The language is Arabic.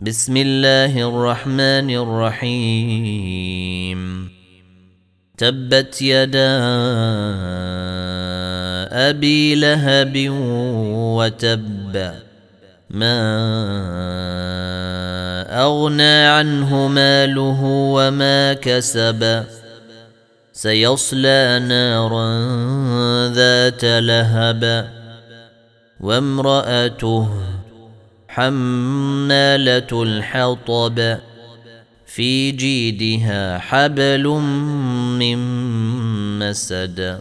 بسم الله الرحمن الرحيم. تبت يدا أبي لهب وتب. ما أغنى عنه ماله وما كسب. سيصلى نارا ذات لهب. وامرأته حماله الحطب في جيدها حبل من مسد.